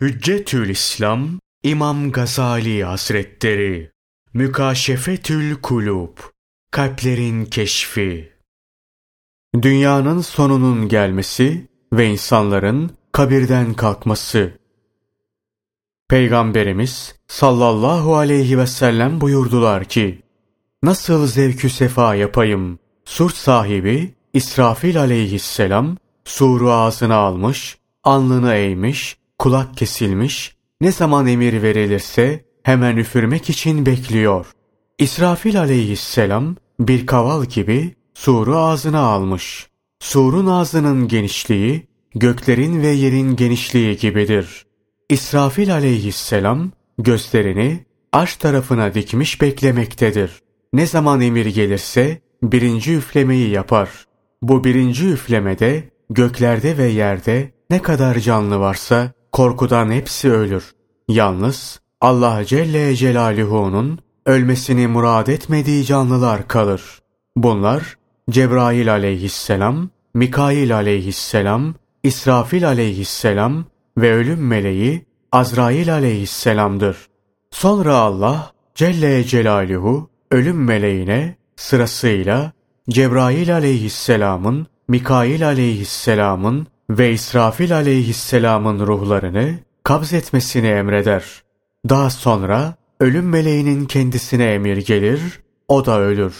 Hüccetül İslam İmam Gazali Hazretleri. Mükaşefetül Kulub Kalplerin Keşfi. Dünyanın sonunun gelmesi ve insanların kabirden kalkması. Peygamberimiz sallallahu aleyhi ve sellem buyurdular ki Nasıl zevkü sefa yapayım? Sur sahibi İsrafil aleyhisselam suru ağzına almış, alnını eğmiş, kulak kesilmiş, ne zaman emir verilirse hemen üfürmek için bekliyor. İsrafil aleyhisselam bir kaval gibi suru ağzına almış. Surun ağzının genişliği göklerin ve yerin genişliği gibidir. İsrafil aleyhisselam gözlerini aş tarafına dikmiş beklemektedir. Ne zaman emir gelirse birinci üflemeyi yapar. Bu birinci üflemede göklerde ve yerde ne kadar canlı varsa korkudan hepsi ölür. Yalnız Allah Celle Celaluhu'nun ölmesini murad etmediği canlılar kalır. Bunlar Cebrail aleyhisselam, Mikail aleyhisselam, İsrafil aleyhisselam ve ölüm meleği Azrail aleyhisselamdır. Sonra Allah Celle Celaluhu ölüm meleğine sırasıyla Cebrail aleyhisselamın, Mikail aleyhisselamın ve İsrafil aleyhisselamın ruhlarını kabz etmesini emreder. Daha sonra ölüm meleğinin kendisine emir gelir, o da ölür.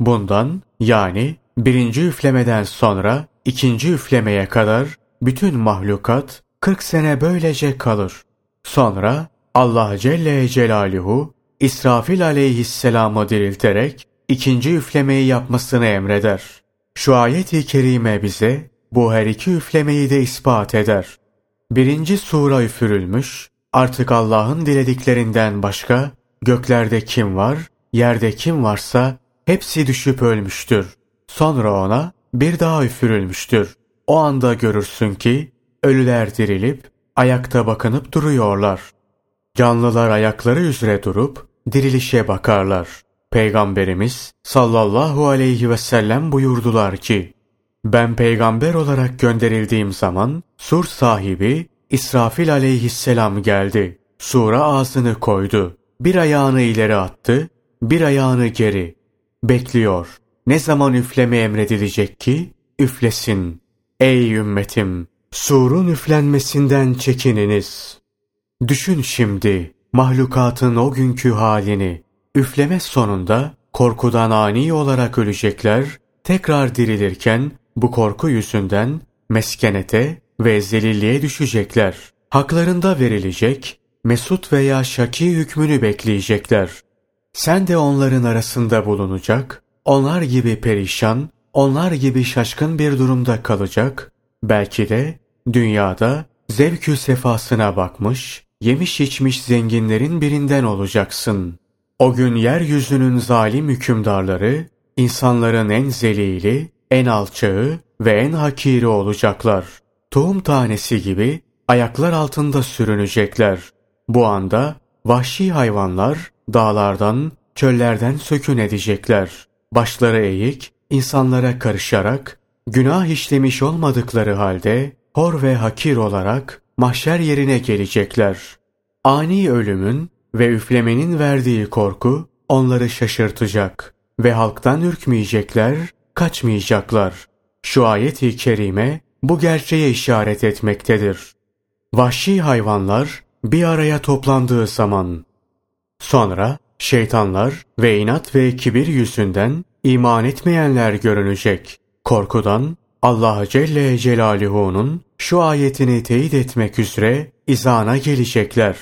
Bundan yani birinci üflemeden sonra ikinci üflemeye kadar bütün mahlukat 40 sene böylece kalır. Sonra Allah Celle Celaluhu İsrafil aleyhisselamı dirilterek ikinci üflemeyi yapmasını emreder. Şu ayet-i kerime bize bu her iki üflemeyi de ispat eder. Birinci sura üfürülmüş, artık Allah'ın dilediklerinden başka göklerde kim var, yerde kim varsa hepsi düşüp ölmüştür. Sonra ona bir daha üfürülmüştür. O anda görürsün ki ölüler dirilip ayakta bakınıp duruyorlar. Canlılar ayakları üzere durup dirilişe bakarlar. Peygamberimiz sallallahu aleyhi ve sellem buyurdular ki ben peygamber olarak gönderildiğim zaman sur sahibi İsrafil aleyhisselam geldi. Sura ağzını koydu. Bir ayağını ileri attı, bir ayağını geri. Bekliyor. Ne zaman üfleme emredilecek ki? Üflesin. Ey ümmetim! Surun üflenmesinden çekininiz. Düşün şimdi mahlukatın o günkü halini. Üfleme sonunda korkudan ani olarak ölecekler, tekrar dirilirken bu korku yüzünden meskenete ve zelilliğe düşecekler. Haklarında verilecek, mesut veya şaki hükmünü bekleyecekler. Sen de onların arasında bulunacak, onlar gibi perişan, onlar gibi şaşkın bir durumda kalacak, belki de dünyada zevkü sefasına bakmış, yemiş içmiş zenginlerin birinden olacaksın. O gün yeryüzünün zalim hükümdarları, insanların en zelili, en alçağı ve en hakiri olacaklar. Tohum tanesi gibi ayaklar altında sürünecekler. Bu anda vahşi hayvanlar dağlardan, çöllerden sökün edecekler. Başları eğik, insanlara karışarak, günah işlemiş olmadıkları halde hor ve hakir olarak mahşer yerine gelecekler. Ani ölümün ve üflemenin verdiği korku onları şaşırtacak ve halktan ürkmeyecekler, kaçmayacaklar. Şu ayet-i kerime bu gerçeğe işaret etmektedir. Vahşi hayvanlar bir araya toplandığı zaman sonra şeytanlar ve inat ve kibir yüzünden iman etmeyenler görünecek. Korkudan Allah Celle Celaluhu'nun şu ayetini teyit etmek üzere izana gelecekler.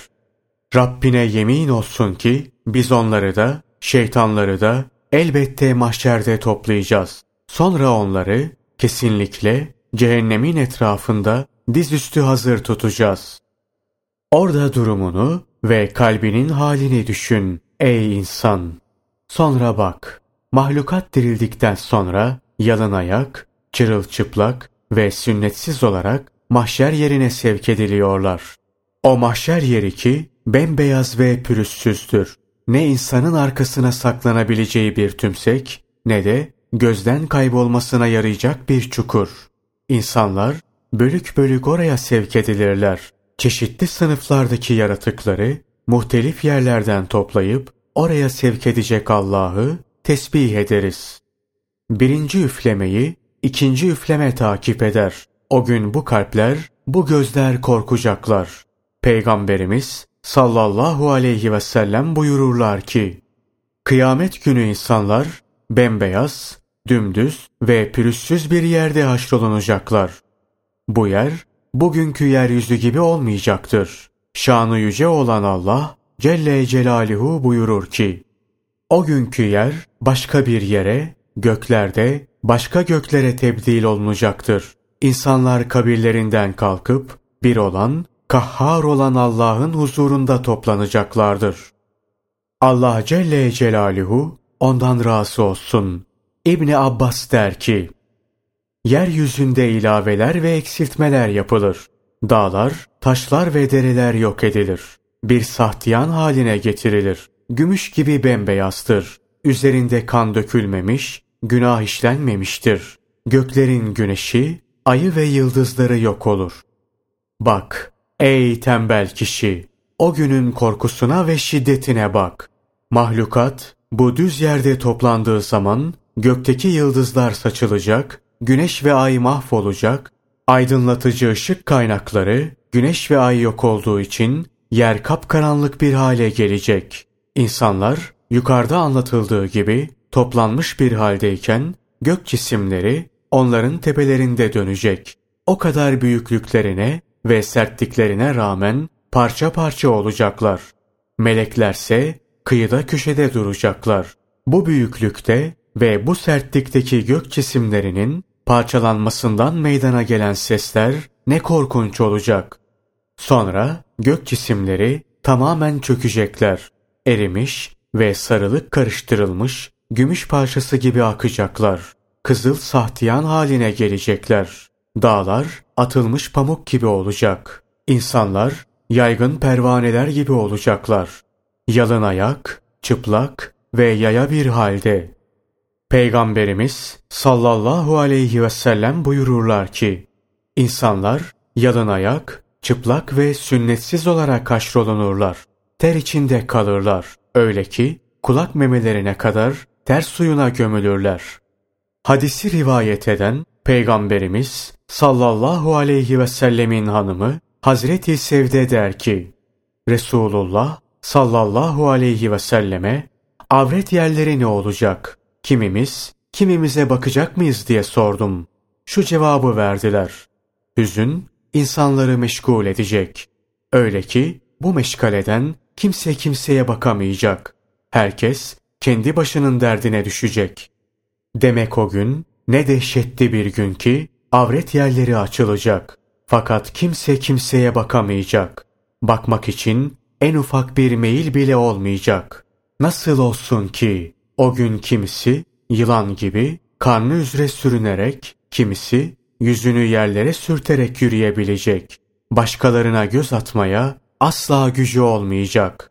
Rabbine yemin olsun ki biz onları da şeytanları da elbette mahşerde toplayacağız. Sonra onları kesinlikle cehennemin etrafında dizüstü hazır tutacağız. Orada durumunu ve kalbinin halini düşün ey insan. Sonra bak, mahlukat dirildikten sonra yalın ayak, çırılçıplak ve sünnetsiz olarak mahşer yerine sevk ediliyorlar. O mahşer yeri ki bembeyaz ve pürüzsüzdür. Ne insanın arkasına saklanabileceği bir tümsek ne de gözden kaybolmasına yarayacak bir çukur. İnsanlar bölük bölük oraya sevk edilirler. çeşitli sınıflardaki yaratıkları muhtelif yerlerden toplayıp oraya sevk edecek Allah'ı tesbih ederiz. Birinci üflemeyi ikinci üfleme takip eder. O gün bu kalpler, bu gözler korkacaklar. Peygamberimiz sallallahu aleyhi ve sellem buyururlar ki, Kıyamet günü insanlar bembeyaz, dümdüz ve pürüzsüz bir yerde haşrolunacaklar. Bu yer, bugünkü yeryüzü gibi olmayacaktır. Şanı yüce olan Allah Celle Celaluhu buyurur ki, O günkü yer başka bir yere, göklerde başka göklere tebdil olunacaktır. İnsanlar kabirlerinden kalkıp bir olan, kahhar olan Allah'ın huzurunda toplanacaklardır. Allah Celle Celaluhu ondan razı olsun. İbni Abbas der ki, Yeryüzünde ilaveler ve eksiltmeler yapılır. Dağlar, taşlar ve dereler yok edilir. Bir sahtiyan haline getirilir. Gümüş gibi bembeyazdır. Üzerinde kan dökülmemiş, günah işlenmemiştir. Göklerin güneşi, ayı ve yıldızları yok olur. Bak, ey tembel kişi, o günün korkusuna ve şiddetine bak. Mahlukat, bu düz yerde toplandığı zaman gökteki yıldızlar saçılacak, güneş ve ay mahvolacak, aydınlatıcı ışık kaynakları güneş ve ay yok olduğu için yer kapkaranlık bir hale gelecek. İnsanlar yukarıda anlatıldığı gibi toplanmış bir haldeyken gök cisimleri onların tepelerinde dönecek. O kadar büyüklüklerine ve sertliklerine rağmen parça parça olacaklar. Meleklerse kıyıda köşede duracaklar. Bu büyüklükte ve bu sertlikteki gök cisimlerinin parçalanmasından meydana gelen sesler ne korkunç olacak. Sonra gök cisimleri tamamen çökecekler. Erimiş ve sarılık karıştırılmış gümüş parçası gibi akacaklar. Kızıl sahtiyan haline gelecekler. Dağlar atılmış pamuk gibi olacak. İnsanlar yaygın pervaneler gibi olacaklar. Yalın ayak, çıplak ve yaya bir halde. Peygamberimiz sallallahu aleyhi ve sellem buyururlar ki, insanlar yalın ayak, çıplak ve sünnetsiz olarak haşrolunurlar. Ter içinde kalırlar. Öyle ki kulak memelerine kadar ter suyuna gömülürler. Hadisi rivayet eden Peygamberimiz sallallahu aleyhi ve sellemin hanımı Hazreti Sevde der ki, Resulullah sallallahu aleyhi ve selleme avret yerleri ne olacak? Kimimiz, kimimize bakacak mıyız diye sordum. Şu cevabı verdiler. Hüzün insanları meşgul edecek. Öyle ki bu meşgaleden kimse kimseye bakamayacak. Herkes kendi başının derdine düşecek. Demek o gün ne dehşetli bir gün ki avret yerleri açılacak. Fakat kimse kimseye bakamayacak. Bakmak için en ufak bir meyil bile olmayacak. Nasıl olsun ki o gün kimisi yılan gibi karnı üzere sürünerek, kimisi yüzünü yerlere sürterek yürüyebilecek. Başkalarına göz atmaya asla gücü olmayacak.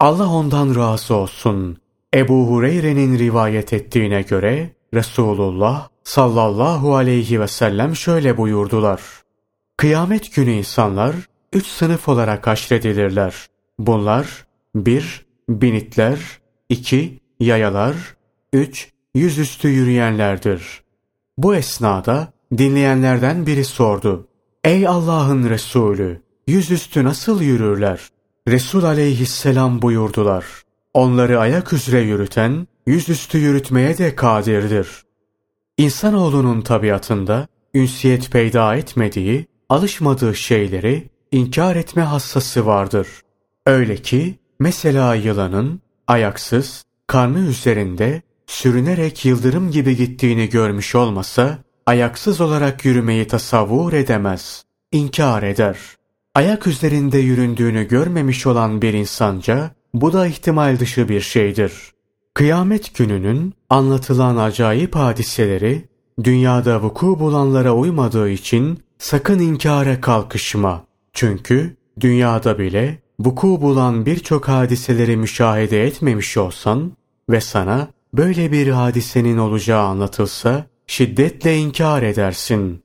Allah ondan razı olsun. Ebu Hureyre'nin rivayet ettiğine göre Resulullah sallallahu aleyhi ve sellem şöyle buyurdular. Kıyamet günü insanlar üç sınıf olarak haşredilirler. Bunlar bir Binitler, iki Yayalar, üç Yüzüstü yürüyenlerdir. Bu esnada dinleyenlerden biri sordu. Ey Allah'ın Resulü! Yüzüstü nasıl yürürler? Resul aleyhisselam buyurdular. Onları ayak üzere yürüten, yüzüstü yürütmeye de kadirdir. İnsanoğlunun tabiatında ünsiyet peyda etmediği, alışmadığı şeyleri inkar etme hassası vardır. Öyle ki mesela yılanın ayaksız, karnı üzerinde sürünerek yıldırım gibi gittiğini görmüş olmasa, ayaksız olarak yürümeyi tasavvur edemez, inkar eder. Ayak üzerinde yüründüğünü görmemiş olan bir insanca, bu da ihtimal dışı bir şeydir. Kıyamet gününün anlatılan acayip hadiseleri, dünyada vuku bulanlara uymadığı için sakın inkara kalkışma. Çünkü dünyada bile vuku bulan birçok hadiseleri müşahede etmemiş olsan ve sana böyle bir hadisenin olacağı anlatılsa şiddetle inkar edersin.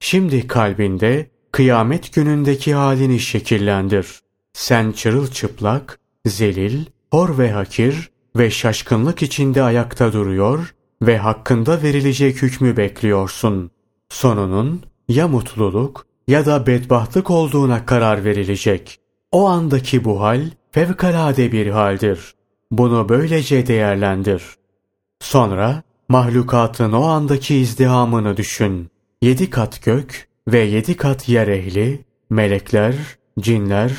Şimdi kalbinde kıyamet günündeki halini şekillendir. Sen çırılçıplak, zelil, hor ve hakir ve şaşkınlık içinde ayakta duruyor ve hakkında verilecek hükmü bekliyorsun. Sonunun ya mutluluk ya da bedbahtlık olduğuna karar verilecek. O andaki bu hal fevkalade bir haldir. Bunu böylece değerlendir. Sonra mahlukatın o andaki izdihamını düşün. Yedi kat gök ve yedi kat yer ehli, melekler, cinler,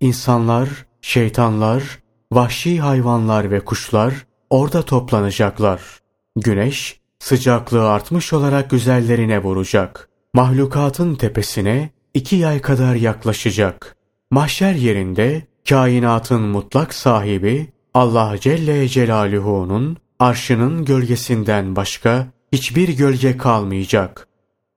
insanlar, şeytanlar, vahşi hayvanlar ve kuşlar orada toplanacaklar. Güneş sıcaklığı artmış olarak güzellerine vuracak. Mahlukatın tepesine iki yay kadar yaklaşacak. Mahşer yerinde kainatın mutlak sahibi Allah Celle Celaluhu'nun arşının gölgesinden başka hiçbir gölge kalmayacak.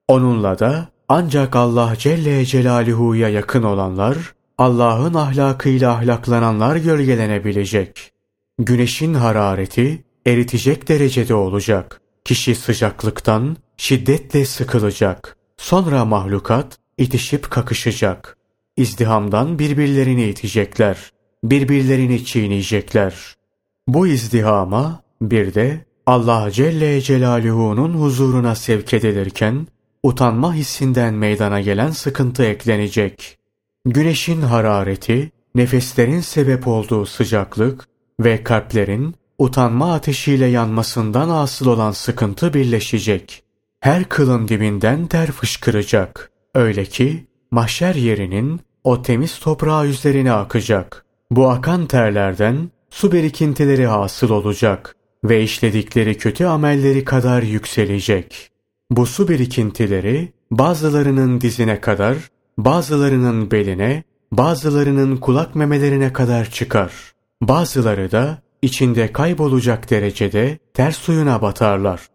Onunla da ancak Allah Celle Celaluhu'ya yakın olanlar, Allah'ın ahlakıyla ahlaklananlar gölgelenebilecek. Güneşin harareti eritecek derecede olacak. Kişi sıcaklıktan şiddetle sıkılacak. Sonra mahlukat itişip kakışacak. İzdihamdan birbirlerini itecekler. Birbirlerini çiğneyecekler. Bu izdihama bir de Allah Celle Celaluhu'nun huzuruna sevk edilirken utanma hissinden meydana gelen sıkıntı eklenecek. Güneşin harareti, nefeslerin sebep olduğu sıcaklık ve kalplerin utanma ateşiyle yanmasından asıl olan sıkıntı birleşecek. Her kılın dibinden ter fışkıracak. Öyle ki mahşer yerinin o temiz toprağı üzerine akacak. Bu akan terlerden su birikintileri hasıl olacak ve işledikleri kötü amelleri kadar yükselecek. Bu su birikintileri bazılarının dizine kadar, bazılarının beline, bazılarının kulak memelerine kadar çıkar. Bazıları da içinde kaybolacak derecede ters suyuna batarlar.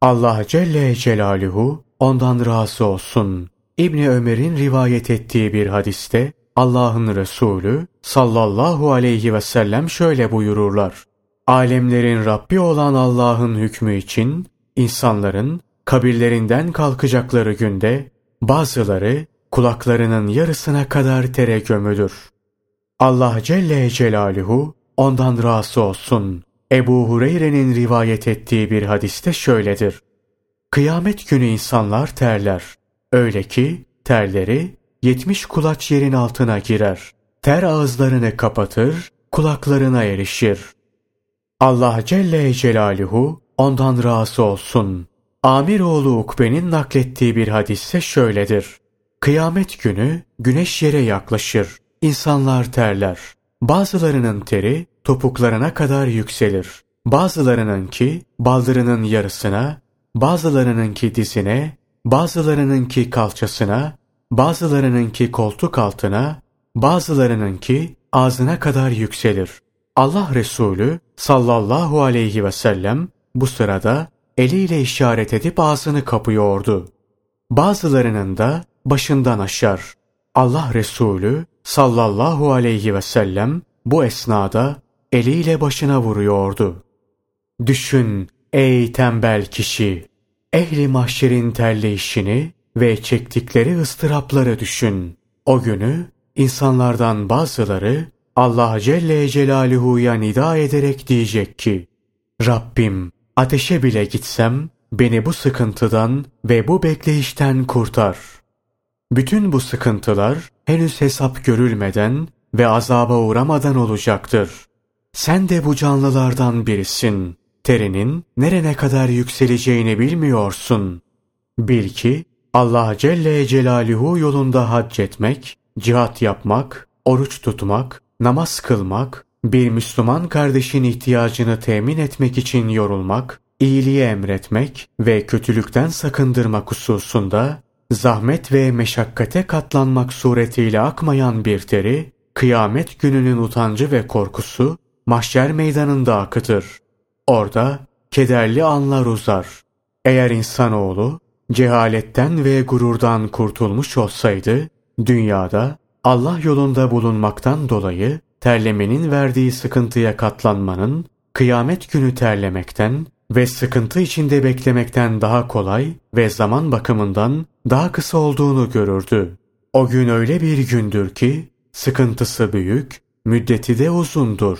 Allah Celle Celaluhu ondan razı olsun. İbni Ömer'in rivayet ettiği bir hadiste Allah'ın Resulü sallallahu aleyhi ve sellem şöyle buyururlar. Alemlerin Rabbi olan Allah'ın hükmü için insanların kabirlerinden kalkacakları günde bazıları kulaklarının yarısına kadar tere gömülür. Allah Celle Celaluhu ondan razı olsun. Ebu Hureyre'nin rivayet ettiği bir hadiste şöyledir. Kıyamet günü insanlar terler. Öyle ki terleri yetmiş kulaç yerin altına girer. Ter ağızlarını kapatır, kulaklarına erişir. Allah Celle Celaluhu ondan razı olsun. Amiroğlu Ukbe'nin naklettiği bir hadisse şöyledir. Kıyamet günü güneş yere yaklaşır. İnsanlar terler. Bazılarının teri topuklarına kadar yükselir. Bazılarınınki baldırının yarısına, bazılarınınki dizine, bazılarınınki kalçasına, bazılarınınki koltuk altına, bazılarınınki ağzına kadar yükselir. Allah Resulü sallallahu aleyhi ve sellem bu sırada eliyle işaret edip ağzını kapıyordu. Bazılarının da başından aşar. Allah Resulü sallallahu aleyhi ve sellem bu esnada eliyle başına vuruyordu. Düşün ey tembel kişi! Ehli mahşerin terleyişini ve çektikleri ıstırapları düşün. O günü insanlardan bazıları Allah Celle Celaluhu'ya nida ederek diyecek ki Rabbim ateşe bile gitsem beni bu sıkıntıdan ve bu bekleyişten kurtar. Bütün bu sıkıntılar henüz hesap görülmeden ve azaba uğramadan olacaktır. Sen de bu canlılardan birisin. Terinin nerene kadar yükseleceğini bilmiyorsun. Bil ki Allah Celle Celaluhu yolunda hac etmek, cihat yapmak, oruç tutmak, namaz kılmak, bir Müslüman kardeşin ihtiyacını temin etmek için yorulmak, iyiliği emretmek ve kötülükten sakındırmak hususunda zahmet ve meşakkate katlanmak suretiyle akmayan bir teri, kıyamet gününün utancı ve korkusu mahşer meydanında akıtır. Orada kederli anlar uzar. Eğer insanoğlu cehaletten ve gururdan kurtulmuş olsaydı, dünyada Allah yolunda bulunmaktan dolayı terlemenin verdiği sıkıntıya katlanmanın, kıyamet günü terlemekten ve sıkıntı içinde beklemekten daha kolay ve zaman bakımından daha kısa olduğunu görürdü. O gün öyle bir gündür ki sıkıntısı büyük, müddeti de uzundur.